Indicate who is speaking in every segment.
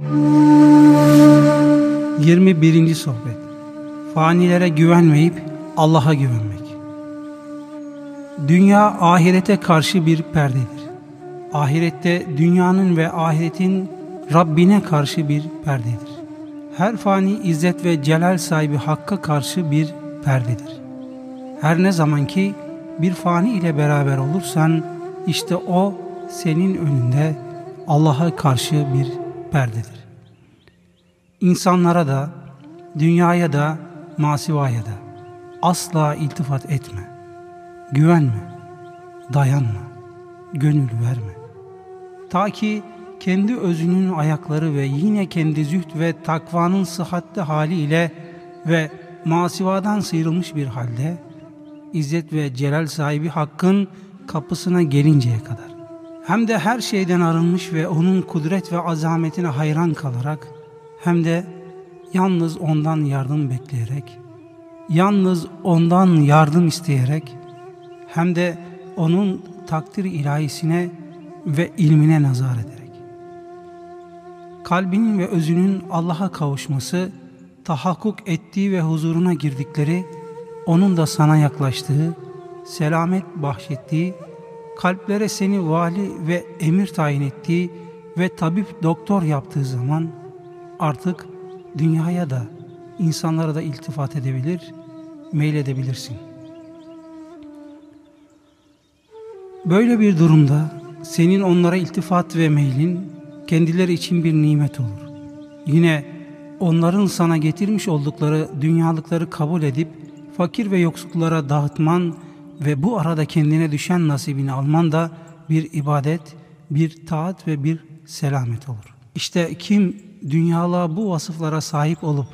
Speaker 1: 21. Sohbet Fanilere güvenmeyip Allah'a güvenmek Dünya ahirete karşı bir perdedir. Ahirette dünyanın ve ahiretin Rabbine karşı bir perdedir. Her fani izzet ve celal sahibi Hakk'a karşı bir perdedir. Her ne zaman ki bir fani ile beraber olursan işte o senin önünde Allah'a karşı bir perdedir. İnsanlara da, dünyaya da, masivaya da asla iltifat etme. Güvenme, dayanma, gönül verme. Ta ki kendi özünün ayakları ve yine kendi züht ve takvanın sıhhatli haliyle ve masivadan sıyrılmış bir halde İzzet ve celal sahibi Hakk'ın kapısına gelinceye kadar hem de her şeyden arınmış ve onun kudret ve azametine hayran kalarak hem de yalnız ondan yardım bekleyerek yalnız ondan yardım isteyerek hem de onun takdir ilahisine ve ilmine nazar ederek. Kalbinin ve özünün Allah'a kavuşması, tahakkuk ettiği ve huzuruna girdikleri, onun da sana yaklaştığı, selamet bahşettiği, kalplere seni vali ve emir tayin ettiği ve tabip doktor yaptığı zaman artık dünyaya da insanlara da iltifat edebilir, meyledebilirsin. Böyle bir durumda senin onlara iltifat ve meylin kendileri için bir nimet olur. Yine onların sana getirmiş oldukları dünyalıkları kabul edip fakir ve yoksullara dağıtman ve bu arada kendine düşen nasibini alman da bir ibadet, bir taat ve bir selamet olur. İşte kim dünyalığa bu vasıflara sahip olup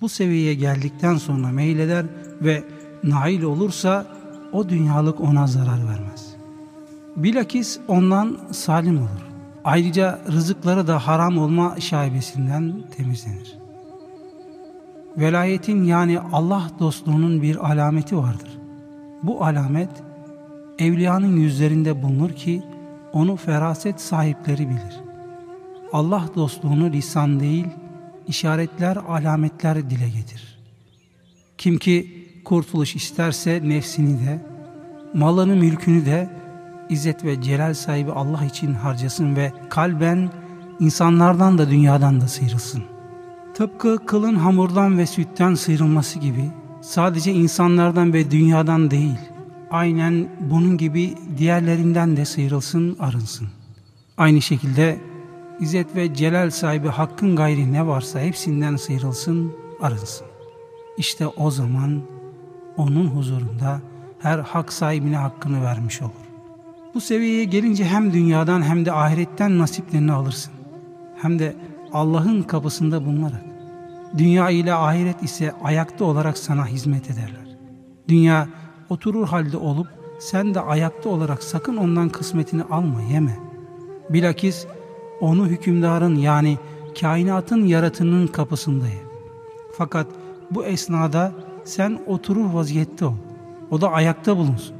Speaker 1: bu seviyeye geldikten sonra meyleder ve nail olursa o dünyalık ona zarar vermez. Bilakis ondan salim olur. Ayrıca rızıkları da haram olma şaibesinden temizlenir. Velayetin yani Allah dostluğunun bir alameti vardır. Bu alamet evliyanın yüzlerinde bulunur ki onu feraset sahipleri bilir. Allah dostluğunu lisan değil, işaretler, alametler dile getirir. Kim ki kurtuluş isterse nefsini de, malını, mülkünü de İzzet ve celal sahibi Allah için harcasın ve kalben insanlardan da dünyadan da sıyrılsın. Tıpkı kılın hamurdan ve sütten sıyrılması gibi sadece insanlardan ve dünyadan değil, aynen bunun gibi diğerlerinden de sıyrılsın, arınsın. Aynı şekilde İzzet ve celal sahibi hakkın gayri ne varsa hepsinden sıyrılsın, arınsın. İşte o zaman onun huzurunda her hak sahibine hakkını vermiş olur. Bu seviyeye gelince hem dünyadan hem de ahiretten nasiplerini alırsın. Hem de Allah'ın kapısında bulunarak. Dünya ile ahiret ise ayakta olarak sana hizmet ederler. Dünya oturur halde olup sen de ayakta olarak sakın ondan kısmetini alma, yeme. Bilakis onu hükümdarın yani kainatın yaratının kapısındayım. Fakat bu esnada sen oturur vaziyette ol. O da ayakta bulunsun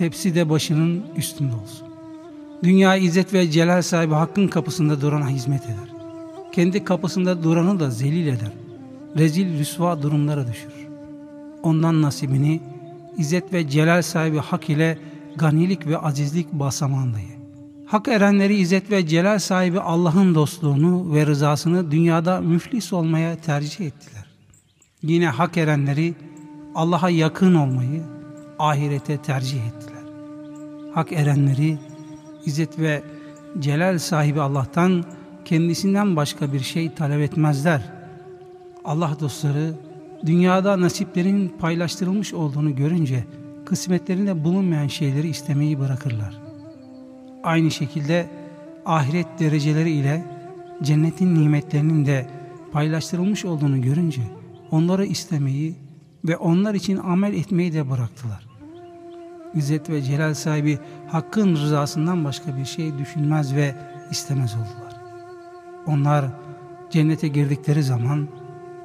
Speaker 1: tepsi de başının üstünde olsun. Dünya izzet ve celal sahibi hakkın kapısında durana hizmet eder. Kendi kapısında duranı da zelil eder. Rezil rüsva durumlara düşür. Ondan nasibini izzet ve celal sahibi hak ile ganilik ve azizlik basamağındayı. Hak erenleri izzet ve celal sahibi Allah'ın dostluğunu ve rızasını dünyada müflis olmaya tercih ettiler. Yine hak erenleri Allah'a yakın olmayı ahirete tercih ettiler hak erenleri, izzet ve celal sahibi Allah'tan kendisinden başka bir şey talep etmezler. Allah dostları dünyada nasiplerin paylaştırılmış olduğunu görünce kısmetlerinde bulunmayan şeyleri istemeyi bırakırlar. Aynı şekilde ahiret dereceleri ile cennetin nimetlerinin de paylaştırılmış olduğunu görünce onları istemeyi ve onlar için amel etmeyi de bıraktılar. İzzet ve celal sahibi hakkın rızasından başka bir şey düşünmez ve istemez oldular. Onlar cennete girdikleri zaman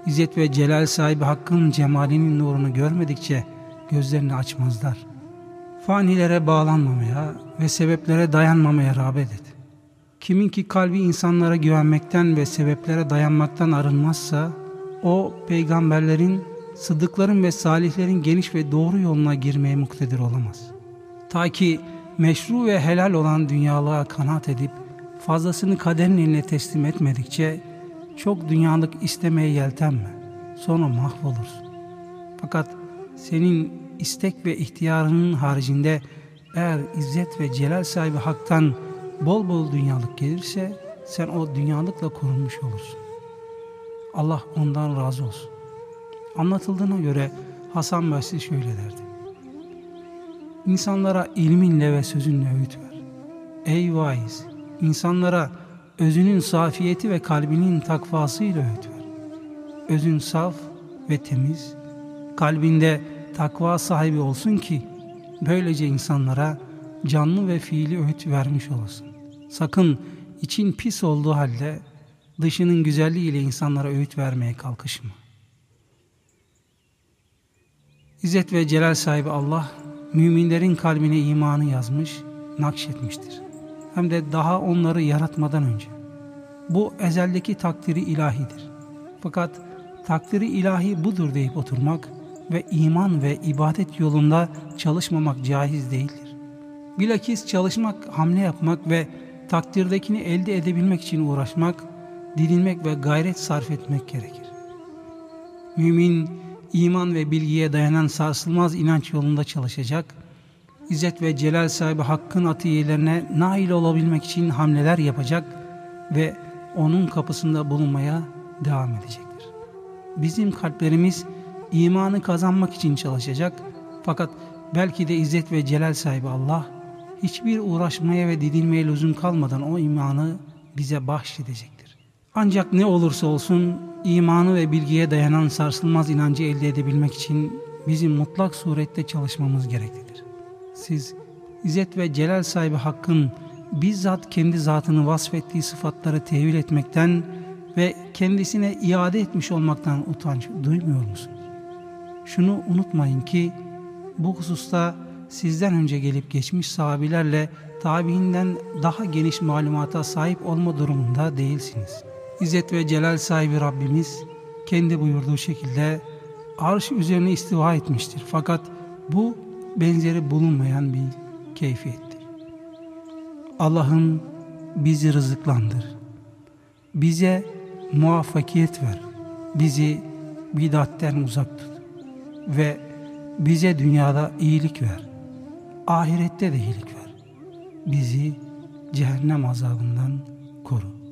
Speaker 1: İzzet ve celal sahibi hakkın cemalinin nurunu görmedikçe gözlerini açmazlar. Fanilere bağlanmamaya ve sebeplere dayanmamaya rağbet et. Kimin ki kalbi insanlara güvenmekten ve sebeplere dayanmaktan arınmazsa, o peygamberlerin, sıddıkların ve salihlerin geniş ve doğru yoluna girmeye muktedir olamaz. Ta ki meşru ve helal olan dünyalığa kanaat edip, fazlasını kaderin eline teslim etmedikçe, çok dünyalık istemeye yeltenme, sonra mahvolursun. Fakat senin istek ve ihtiyarının haricinde eğer izzet ve celal sahibi haktan bol bol dünyalık gelirse sen o dünyalıkla korunmuş olursun. Allah ondan razı olsun. Anlatıldığına göre Hasan Basri şöyle derdi. İnsanlara ilminle ve sözünle öğüt ver. Ey vaiz! İnsanlara özünün safiyeti ve kalbinin takvasıyla öğüt ver. Özün saf ve temiz, kalbinde takva sahibi olsun ki böylece insanlara canlı ve fiili öğüt vermiş olasın. Sakın için pis olduğu halde dışının güzelliğiyle insanlara öğüt vermeye kalkışma. İzzet ve celal sahibi Allah, müminlerin kalbine imanı yazmış, nakşetmiştir. Hem de daha onları yaratmadan önce. Bu ezeldeki takdiri ilahidir. Fakat takdiri ilahi budur deyip oturmak ve iman ve ibadet yolunda çalışmamak caiz değildir. Bilakis çalışmak, hamle yapmak ve takdirdekini elde edebilmek için uğraşmak, dilinmek ve gayret sarf etmek gerekir. Mümin, iman ve bilgiye dayanan sarsılmaz inanç yolunda çalışacak, İzzet ve celal sahibi hakkın atiyelerine nail olabilmek için hamleler yapacak ve onun kapısında bulunmaya devam edecektir. Bizim kalplerimiz imanı kazanmak için çalışacak fakat belki de İzzet ve celal sahibi Allah hiçbir uğraşmaya ve didinmeye lüzum kalmadan o imanı bize bahşedecektir. Ancak ne olursa olsun imanı ve bilgiye dayanan sarsılmaz inancı elde edebilmek için bizim mutlak surette çalışmamız gereklidir. Siz İzzet ve Celal sahibi Hakk'ın bizzat kendi zatını vasfettiği sıfatları tevil etmekten ve kendisine iade etmiş olmaktan utanç duymuyor musunuz? Şunu unutmayın ki bu hususta sizden önce gelip geçmiş sahabilerle tabiinden daha geniş malumata sahip olma durumunda değilsiniz. İzzet ve Celal sahibi Rabbimiz kendi buyurduğu şekilde arş üzerine istiva etmiştir. Fakat bu benzeri bulunmayan bir keyfiyettir. Allah'ım bizi rızıklandır. Bize muvaffakiyet ver. Bizi bidatten uzak tut. Ve bize dünyada iyilik ver. Ahirette de iyilik ver. Bizi cehennem azabından koru.